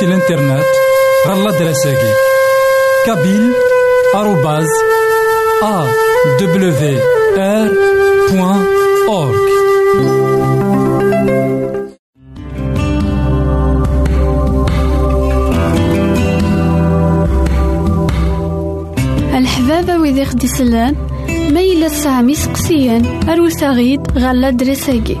سي الانترنت غالا دراساكي كابيل آروباز أ دبليو آر بوان أورك الحبابة ويدي خدي سلان ما إلا سامي سقسيان أروساغيد غالا دراساكي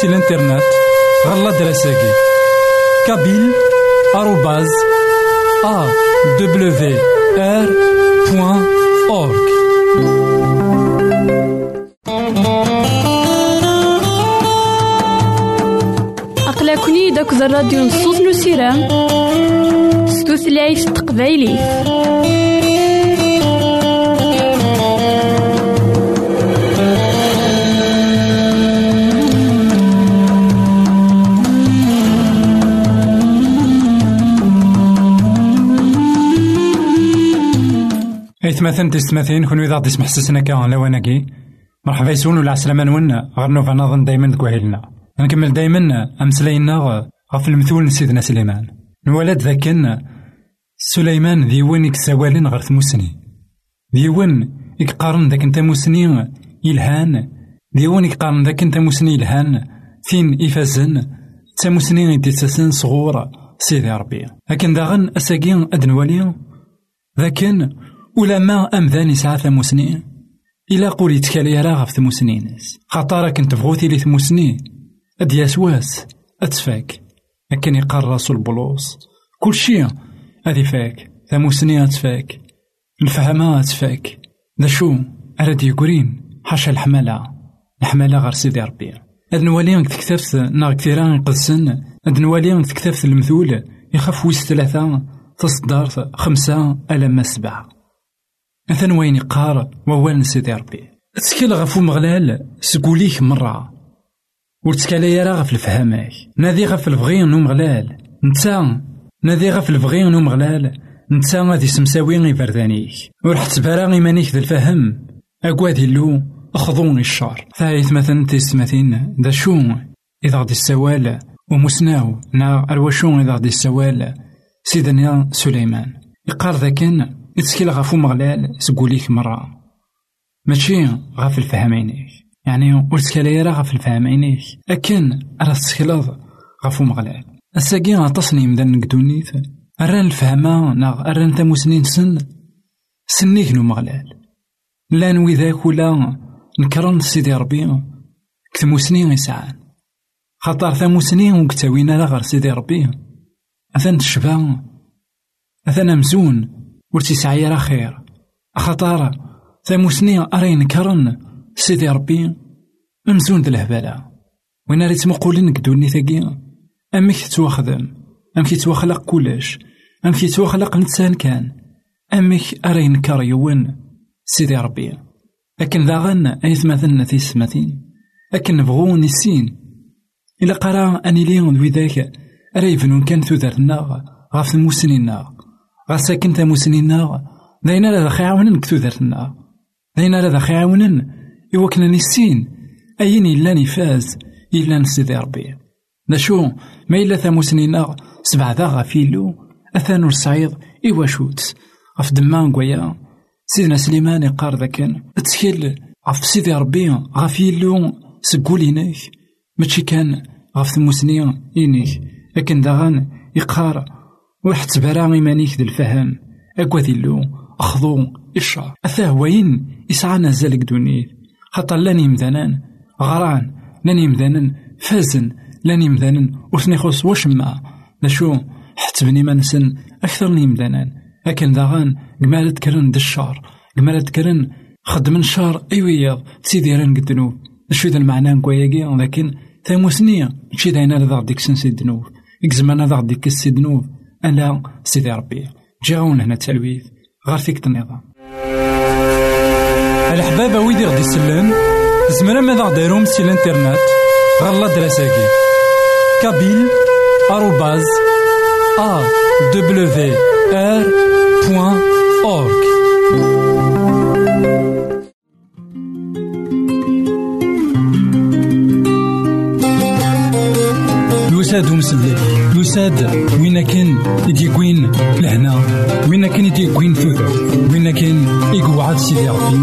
سي الانترنت غالا دراساكي كابيل آروباز أ W R بوان أورك أقلكني داك الراديو نصوص نسيران ستوثلايف تقبايلي إثماثن تستماثين كون إذا غدي سمح سسنا كا لواناكي مرحبا يسون ولا عسلامة نونا غير نوفا نظن دايما دكوهيلنا نكمل دايما أمسلاينا غف المثول سيدنا سليمان. نولد ذاكن سليمان ذي وين يكسوالين غير ثموسني ذي وين يقارن ذاك أنت موسني يلهان. ذي وين يقارن ذاك أنت موسني يلهان. فين إفازن تاموسني ديتساسن صغور سيدي ربي. لكن داغن أساقين أدنوالي. لكن ولا ما أمذان يسعى ثموسنين؟ إلا قول يتكالي راه في ثموسنين. خاطر كنت بغوتي لي ثموسنين. أد أتفاك لكن يقال راسو البلوص. كل شي أدي فاك. ثموسنين أتفاك الفهمة أتفاك دا شو؟ أراد يقولين حاشا الحمالة. الحمالة غير سيدي ربي. أد نوالي تكتفت ناغ كثيران يقدسن. أد نوالي تكتفت المثول يخاف ويس ثلاثة تصدر خمسة ألم سبعة. أثن وين يقار ووال سيدي ربي. تسكيل غفو مغلال سقوليك مرة. ورتكالي يرا غف الفهامك نادي غف البغي نو مغلال نتا نادي غف البغي نو مغلال نتا غادي سمساوي غي بردانيك ور حتبارا إيمانيك ذا الفهم. أكوادي لو أخضوني الشر ثالث مثلا تيستماثين دا شو؟ إذا غدي السوال. ومسناو نا أرواشون إذا غدي السوال؟ سيدنا سليمان. يقار ذاكن يتسكيل غفو مغلال سقوليك مرة. ماشي غاف الفهم عينيك يعني ور راه غاف الفهم عينيك أكن راه تسكيلض غفو مغلال. الساقي غاطسني مدن نكدونيت أران الفهمة ناغ أران تاموسنين سن. سنيك نو مغلال. لا نوي ذاك ولا نكرن سيدي ربي. كتموسنين يسعان خاطر ثاموسنين وكتاوينا لا غير سيدي ربي. أثن تشبا أثن مزون. ور تيسعي خير خاطر ثاموسني أري نكرن سيدي ربي مزون د الهبالة. وين ريت مقولين كدوني ثاقي أمك تتواخدم أمك يتواخلق كلش أمك يتواخلق نتسان كان. أمك أري نكر يون سيدي ربي. لكن داغن أيث مثلنا في السماتين لكن نبغو نسين إلا قرا أني ليون ذاك راه يبنون كان تودرنا غاف الموسنين غا ساكن تاموسنينا داينا لا داخي عاونن كتودرتنا داينا لا داخي عاونن إوا نسين. أين إلا نفاز إلا نسيدي ربي. نشو ما إلا ثاموسنينا سبع ذا غافيلو أثان الصعيد إوا شوت. غف دمان قويا سيدنا سليمان يقار ذاكن. تسكيل غف سيدي ربي غافيلو سقولينك ماشي كان غف ثموسنين إنيك. لكن داغن يقار وحت تبرا إيمانيك ذي الفهم. أكوا ذيلو أخذو إشار أثاه وين إسعى نزالك دونيت خاطر لاني مذانان غران لاني مذانان فازن لاني مذانان وثني خص وشما نشو حت بني منسن أكثر ني مذانان لكن داغان قمالت كرن دشار قمالت كرن خدمن شار أيويا تسيديران قدنو نشو ذا المعنى نكوياكي لكن ثاموسنية ماشي داينا ذا ديك سنسي دنوب إكزمانا ذا ديك السي دنوب ألا سيدي ربي جاون هنا تلويث غير فيك النظام الحبابة ويدي غدي يسلن زمرا ماذا غديرهم سي الإنترنت؟ غالا دراساكي. كابيل آروباز أ دبليو آر بوان أورك يساد ومسلي يساد وين كان يديكوين لهنا؟ وين كان يديكوين ثوث وين كان يقعد سيدي ربي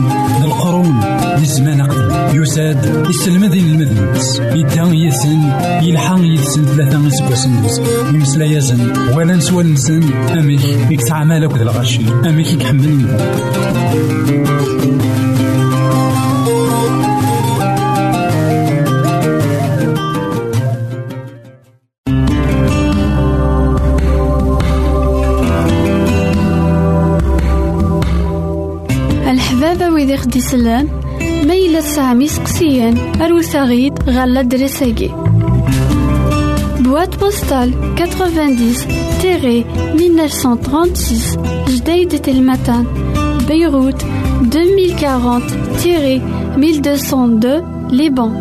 القرون للزمان قديم يساد يسلم ذي المذنبس يدان يسن يلحق يسن ثلاثة يسكوسن يمسلا يزن ولا نسوى نسن أميك يكسع مالك ذا الغشي أميك يكحمل. ويدي خديسلان ميلا سامي سقسيان أروساغيد غالا دريساكي. Boîte postale 90-1936 Jdeïd Telmatan Beyrouth 2040-1202 Liban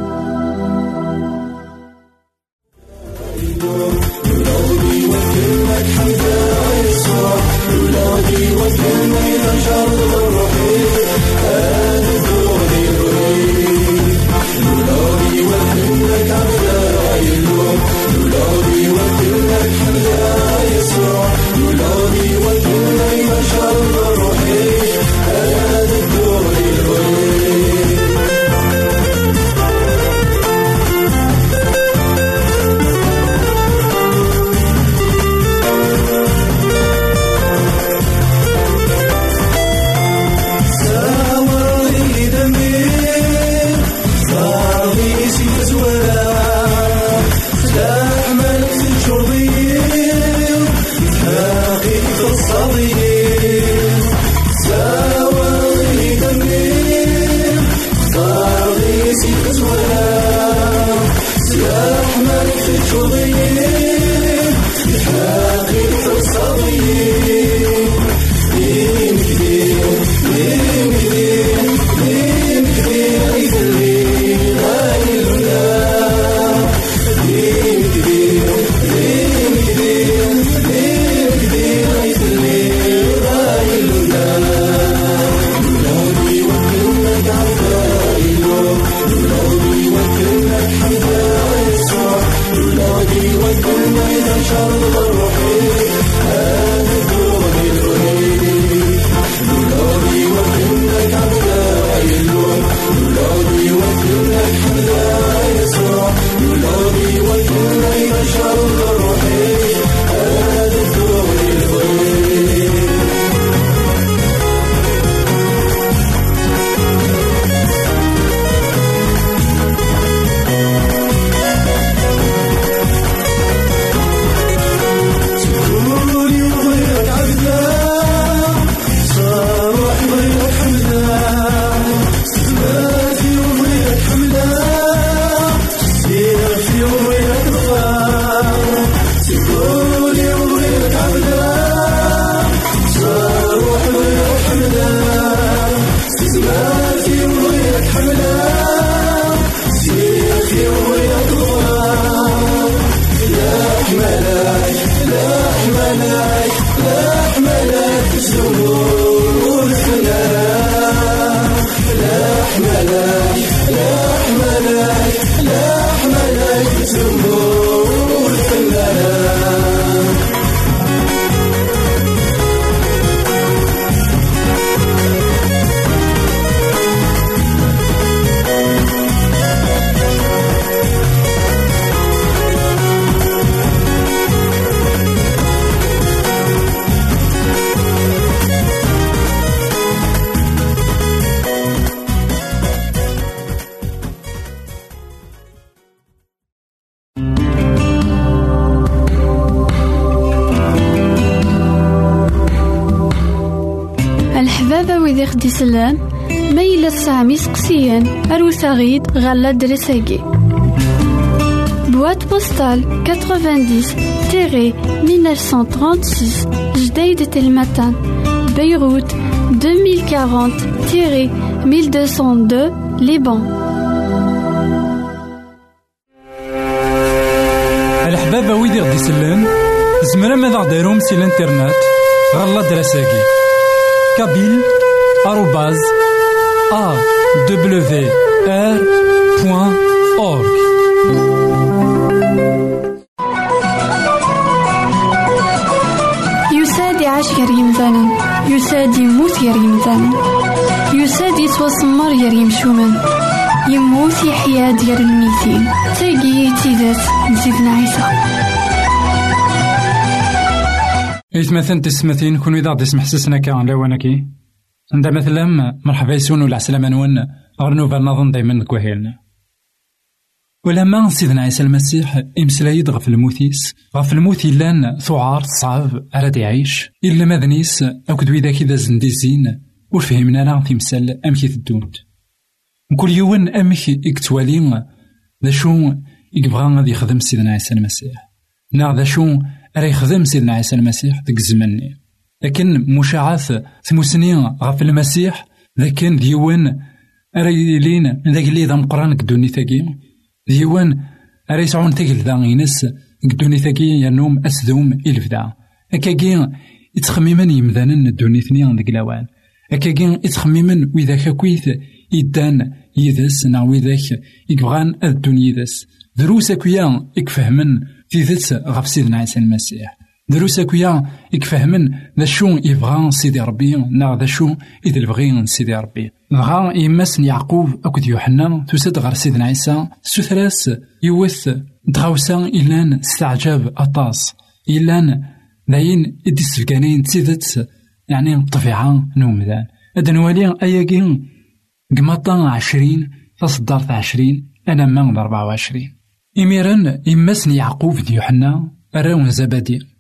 Shalom Oh. دي سلان ميلا سامي سقسيان. أروساغيد غالا دريساكي. Boîte postale 90-1936 Jdeïd Telmatan Beyrouth 2040-1202 Liban الحبابة ويدي غدي يسلم زمرا ماذا غديرهم سي الإنترنت؟ غالا دراساكي كابيل arrobase awr.org يساد يعيش غير يمثالا يساد يموت غير يمثالا يساد يتوسمر غير يمشومن يموت يحيا ديال الميتين تاقي تيدات نزيدنا عيسى إثمثن تسمثين؟ كون إذا غدي سمح سسنا كان لوانكي عند مثلا مرحبا يسون ولا عسلامة نون غرنوفا نظن دايما كوهيلنا ولما سيدنا عيسى المسيح إمسلايد غف الموتيس غف الموت إلان ثعار صعب على يعيش إلا ماذنيس أكد ويدا كذا زنديزين وفهمنا لا تمثال أمك تدونت كل يوم أمك يكتوالي ذا شو يبغى غادي يخدم سيدنا عيسى المسيح نا ذا شو راه يخدم سيدنا عيسى المسيح ديك الزمن لكن مشاعث ثموسنين غف المسيح لكن ديوان راه يلين ذاك اللي ذا مقران كدوني ثاكي. ديوان راه يسعون ثاك ذا ينس كدوني ثاكي ينوم أسدوم إلفدا هكاكي يتخميما يمدانا الدوني ثنيا ذاك الأوان. هكاكي يتخميما وإذا كاكويث يدان يدس نا ويذاك يبغان الدون يدس دروس أكويا يكفهمن ذات غف سيدنا عيسى المسيح. دروس أكويا يكفهمن ذا شو يبغى سيدي ربي نا ذا شو إذا البغي سيدي ربي. دغا يماس يعقوب أكد يوحنا تسد غير سيدنا عيسى سوثراس يوث دغاوسا إلان استعجاب أطاس. إلان داين إديس فكانين تيدت يعني الطبيعة نومدان هذا نوالي أياكين قمطا عشرين تصدرت عشرين أنا من أربعة وعشرين. إميرا إماسن يعقوب دي يوحنا أراون زبادي.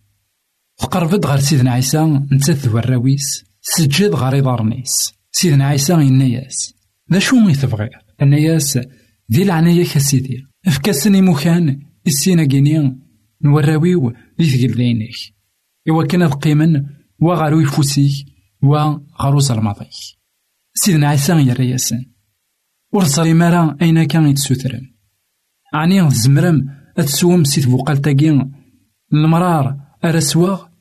تقربت غير سيدنا عيسى نتث الراويس سجد غير ضارنيس سيدنا عيسى يناياس ذا شو مي تبغي النياس دي العناية كسيدي. افكاسني مكان السينا كيني نوراويو دي ثقل دينيك إوا كان القيمن وغارو يفوسيك وغاروز الماضي سيدنا عيسى ياسن ور تصري مارا أين كان يتسوترن عني زمرم أتسوم سيت بوقالتاكي المرار أرسواغ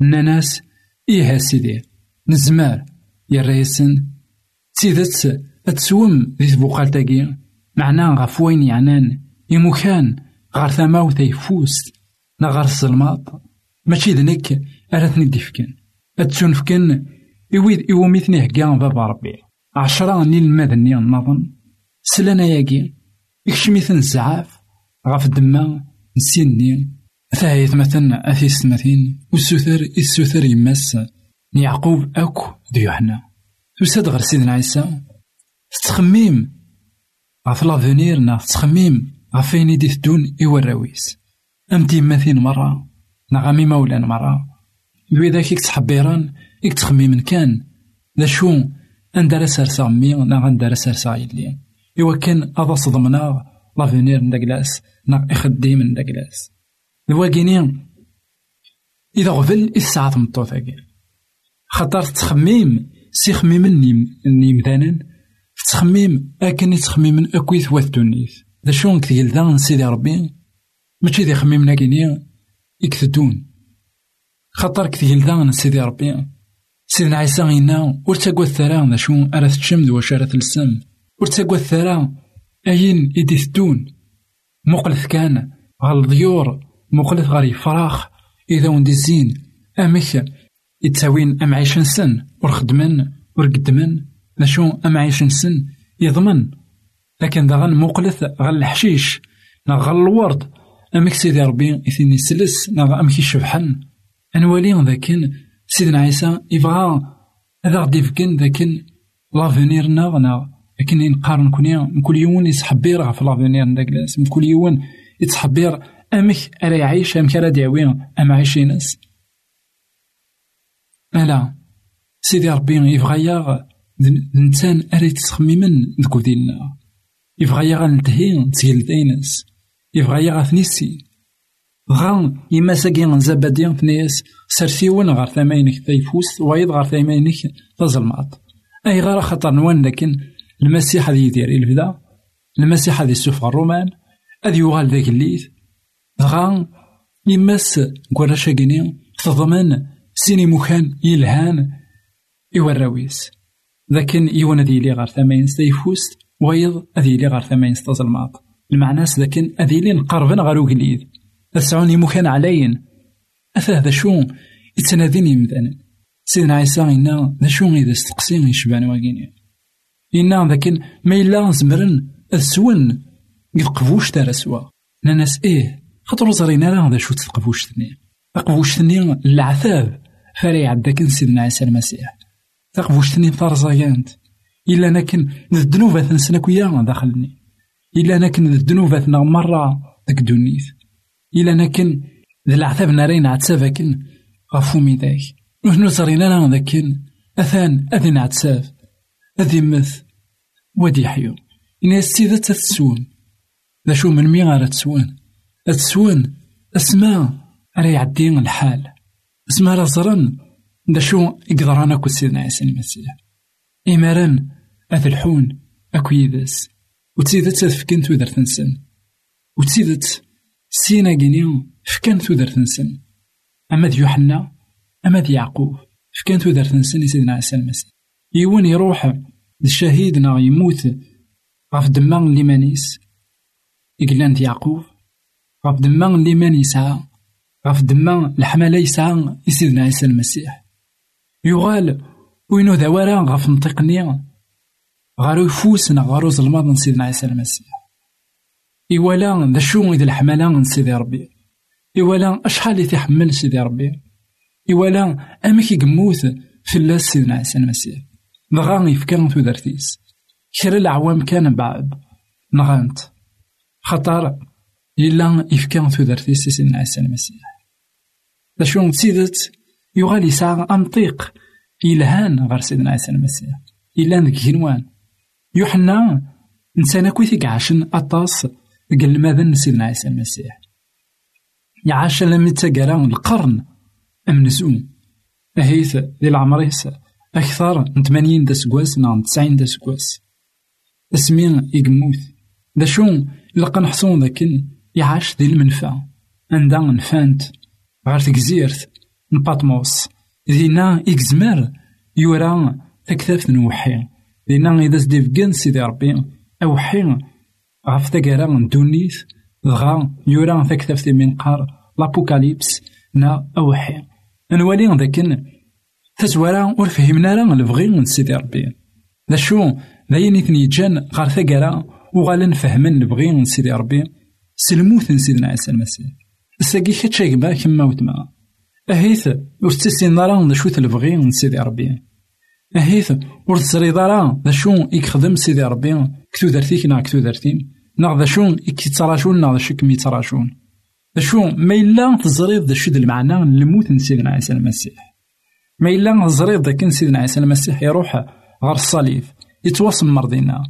ناناس إيه سيدي نزمار يرى ياسن سيدت أتسوم ذي بوقالتاكي معنا غف وين يعنان يمكان غار ثماو تيفوست نا غار ماشي ذنك أرثني ديفكن أتسونفكن إويد إوميثني هكا بابا ربي. عشرة نيل المدني النظم سلانا ياكي يكشميثن الزعاف غاف الدما نسيني ثايث مثلا أثيس مثين والسوثر السوثر يمس يعقوب أكو دي يوحنا. تساد غير سيدنا عيسى. تتخميم غاف لافونير نا تتخميم غاف فين يدي تدون إوراويس أمتي مثين مرة. نغامي مولان مرة. بيداك يكتحبيران يكتخميم كان. ذا شو؟ أندار سارسا مي نا غندار سارسا يلي إوا كان أضا صدمنا. لافونير نداكلاس نا إخديم نداكلاس الواقيني إذا غفل إسعى تمطوطاكي خاطر تخميم سي خميم نيمدانا تخميم أكن تخميم أكويث واثدونيث ذا شو نكتيل ذا سيدي ربي. ماشي ذي خميم كيني يكتدون خاطر كتيل ذا سيدي ربي. سيدنا عيسى غينا ور الثرى ذا شو أرا تشم واش أرا تلسم ور تاكوا الثرى أين إدي ثدون مقلث كان غالضيور مقلث غاري فراخ إذا وندي الزين. أمك يتساوين أم عيش نسن ور خدمن ور قدمن نشو أم عيش نسن يضمن. لكن داغن مقلث غال الحشيش. نا الورد. أمك سيدي ربي إثني سلس نا أمك يشبحن. أنوالي ذاكن. سيدنا عيسى يبغى هذا غدي فكن ذاكن. لافونير نا. لكن نقارن كوني كل يوم يتحبير غف لافونير نداكلاس كل يوم يتحبير أمك أرا يعيش أمك أرا ديعوي أم عايشي ناس. ألا سيدي ربي يبغى ياغ الإنسان أرا يتخممن ذكو ديالنا يبغى ياغ نتهي تسيل دينس يبغى ياغ ثنيسي غا يما ساكي زبادي ثنيس سرسيون غار ثماينك تيفوس وايض غار ثماينك تظلمات أي غار خطر نوان لكن المسيح هذا يدير البدا المسيح هذا يسوف الرومان. هذا يغال ذاك الليث. غا يمس كورا شاكيني تضمن سيني مكان يلهان يوراويس لكن يوانا ذي غار ثمين ستيفوست ويض أذي لي غار ثمين ستظلمات المعناس لكن أذي لي نقربن غارو قليد أسعوني مكان علين أثا ذا شو يتناديني مثلا سيدنا عيسى إنا ذا شو إذا استقسين يشبان واقيني إنا لكن ما إلا زمرن السون يقفوش ترى سوا ناس إيه خاطر زرينا راه هذا شو تقفوش ثني العذاب. فري عداك سيدنا عيسى المسيح. تقفوش ثني فرزايانت إلا نكن الذنوب نسنا كويا داخلني إلا نكن الذنوب مرة داك دونيت. إلا نكن ذا العذاب نارين عتسافاكن غفو ميداك وحنو زرينا راه ذاك أثان أذن عتساف أذي مث ودي حيو إن السيدة تتسون ذا شو من مي غير تسون تسون أسماء راه يعدي الحال. أسماء راه زرن ذا شو يقدرانا كو سيدنا عيسى المسيح. إماران أذ الحون أكو يدس. وتسيدت تفكن تودر تنسن وتسيدت سينا جينيو فكان تودر تنسن أما ذي يوحنا أما ذي يعقوب فكان تودر تنسن سيدنا عيسى المسيح. يوان يروح الشهيد نا يموت غاف دمان ليمانيس. إقلان يعقوب غاف دمان ليمان يسعى غاف دمان الحمالة يسعى يسيدنا عيسى المسيح. يغال وينو ذوارا غاف نطيقني غارو يفوسنا غارو زلماض من سيدنا عيسى المسيح. إيوالا ذا شو إذا الحمالة من سيدي ربي. إيوالا أشحال اللي تحمل سيدي ربي. إيوالا أمك يقموت في الله سيدنا عيسى المسيح. دغا يفكر تودرتيس كرا العوام كان بعد. نغانت. خطر إلا يفكر تودرتيس سيدنا عيسى المسيح ذا شو تسيدت يغالي يسعى أنطيق إلهان غير سيدنا عيسى المسيح إلا ذك جنوان يوحنا نسانا كويث عاشن أطاس قال ماذا سيدنا عيسى المسيح يعاش لم تقرا القرن أم نزوم أهيث ذي العمريس أكثر من ثمانين دا سكواس نعم تسعين دا سكواس اسمي يعاش ذي المنفى. عندها نفانت غير تكزيرت نباطموس ذينا إكزمر يورا أكثاف نوحي ذينا إذا سديفكن سيدي ربي. أوحي. غاف تاكارا ندونيت دغا يورا تكتاف من قار لابوكاليبس نا أوحي. نوالي ذاكن. تزوارا ور فهمنا راه البغي من سيدي ربي. ذا شو؟ ذاين إثني جان غار ثقرا وغالا نفهمن البغي من سيدي ربي. سلموث سيدنا عيسى المسيح. الساقي كتشاك با كما وتما. أهيث ور تسين ذا شو تلبغي من سيدي ربي. أهيث ور تزريض راه ذا شو يخدم سيدي ربي. كتو درتيك نا كتو درتين نا ذا شو يكيتراشون نا ذا شو كم يتراشون ذا شو ما إلا تزريض ذا شو المعنى الموت سيدنا عيسى المسيح. ما إلا زريض ذاك سيدنا عيسى المسيح يروح غير الصليب يتواصل دينا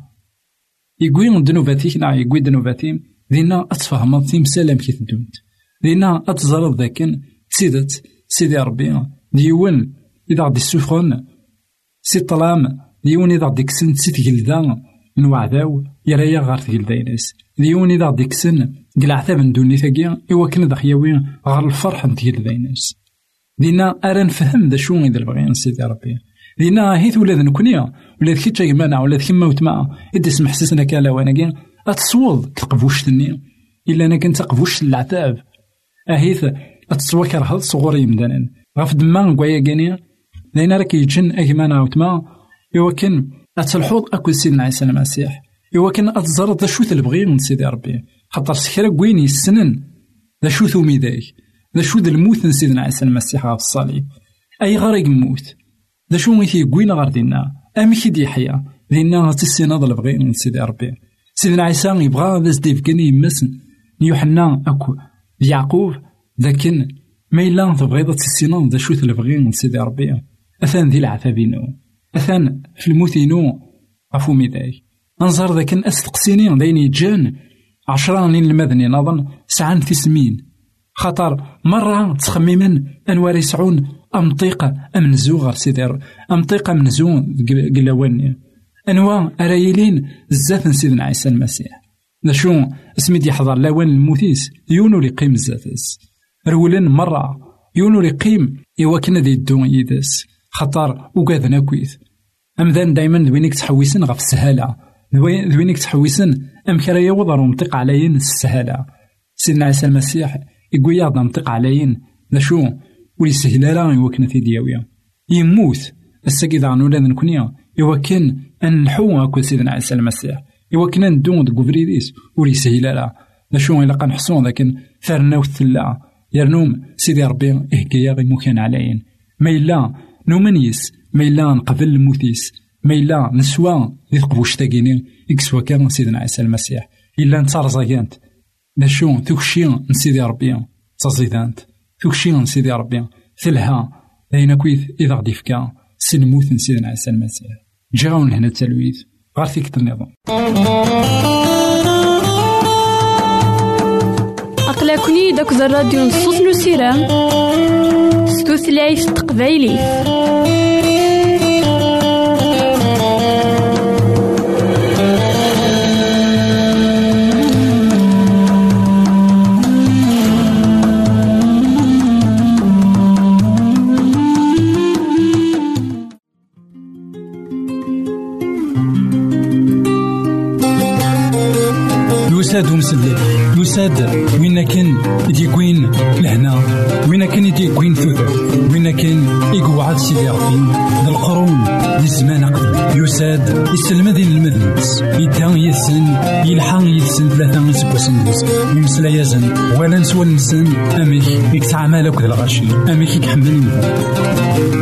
يقوي دنوباتيك نا يقوي دنوباتيم. دينا أتفهمض تيمسالم كي تدومت دينا أتزرد ذاك تسيدت سيدي ربي. ديون إذا غدي السفن سي طلام. ديون إذا غدي كسن سي تجلدا من وعداو يرايا غار تجلداينس ديون إذا غدي كسن قل عتاب ندوني ثقيا. إوا كن دخياوي غار الفرح نتجلداينس دينا أرا نفهم ذا شو إذا بغينا سيدي ربي. دينا هيث ولاد نكونيا ولاد كي تشاي مانع. ولاد كيما وتما إدي سمح سيسنا كالا وأنا كين أتصوض تقبوش تني إلا أنا كنت تقبوش العتاب. أهيث أتصوكر هاد صغور يمدانا غاف دما قويا كينيا لأن راك يجن أكمانا وتما إوا كان أتلحوظ أكل سيدنا عيسى المسيح. إوا كان أتزرد ذا شو تلبغي من سيدي ربي. خاطر سكرا كوين يسنن. ذا شو ثومي دايك ذا الموت سيدنا عيسى المسيح في الصليب. أي غريق موت ذا شو ميثي كوين غار دينا أمي كي دي حيا دينا تسينا ذا البغي من سيدي ربي. سيدنا عيسى يبغى زديف كان يمسن يوحنا أكو يعقوب لكن ما إلا تبغيض تسينا ذا شو تلبغي سيدي ربي. أثان ذي العذابينو أثان في الموتينو غفو ميداي. أنظر ذاك أستقسيني داين يجان عشرة لين المدني نظن. سعان تسمين خاطر مرة تخميما أنوار يسعون أمطيقة أمنزو غير سيدي أمطيقة أمنزو قلاواني أنوا أرايلين زاف سيدنا عيسى المسيح. ذا اسمي دي حضر لاوان الموتيس يونو قيم زاتس رولن مرة يونو قيم إوا كنا دي الدون يدس. خاطر وقاذنا كويث. أمذان دايما دوينك تحويسن غف السهالة. دوينك تحويسن أم كرا يوضر ومطيق عليين السهالة. سيدنا عيسى المسيح يقول يا نطيق عليين. ذا شو ويسهل لا يوكنا دياويا يموت الساقي ذا ولاد نكونيا. يوكن أن نحو أكو سيدنا عيسى المسيح. يوكن ندون دكو فريديس وليسهل لا ذا شو إلا قنحصون لكن ثرنا وثلا يرنوم سيدي ربي إهكيا غي مكان عليين ما إلا نومنيس ما إلا نقبل الموتيس ما إلا نسوا ذي تقبوش تاكيني إكسوا كان سيدنا عيسى المسيح. إلا نتارزاكانت نشو توكشي نسيدي ربي. تزيدانت توكشي نسيدي ربي. ثلها. لين كويث إذا غدي فكا. سنموت نسيدنا عيسى المسيح. جاون هنا التلويث غير فيك النظام أقلكني داك الراديو نصوص نسيرام ستوثلايف تقبايلي يساد وين كان يديكوين لهنا؟ وين كان يديكوين ثوث وين كان يقعد سيدي ربي ذي الزمان أقدم يساد يسلم ذي المذنبس يدان يسن يلحق يسن ثلاثة يسكوسن يمسلا يزن ولا نسوى نسن. أميك يكسع مالك ذا الغشي أميك المذنب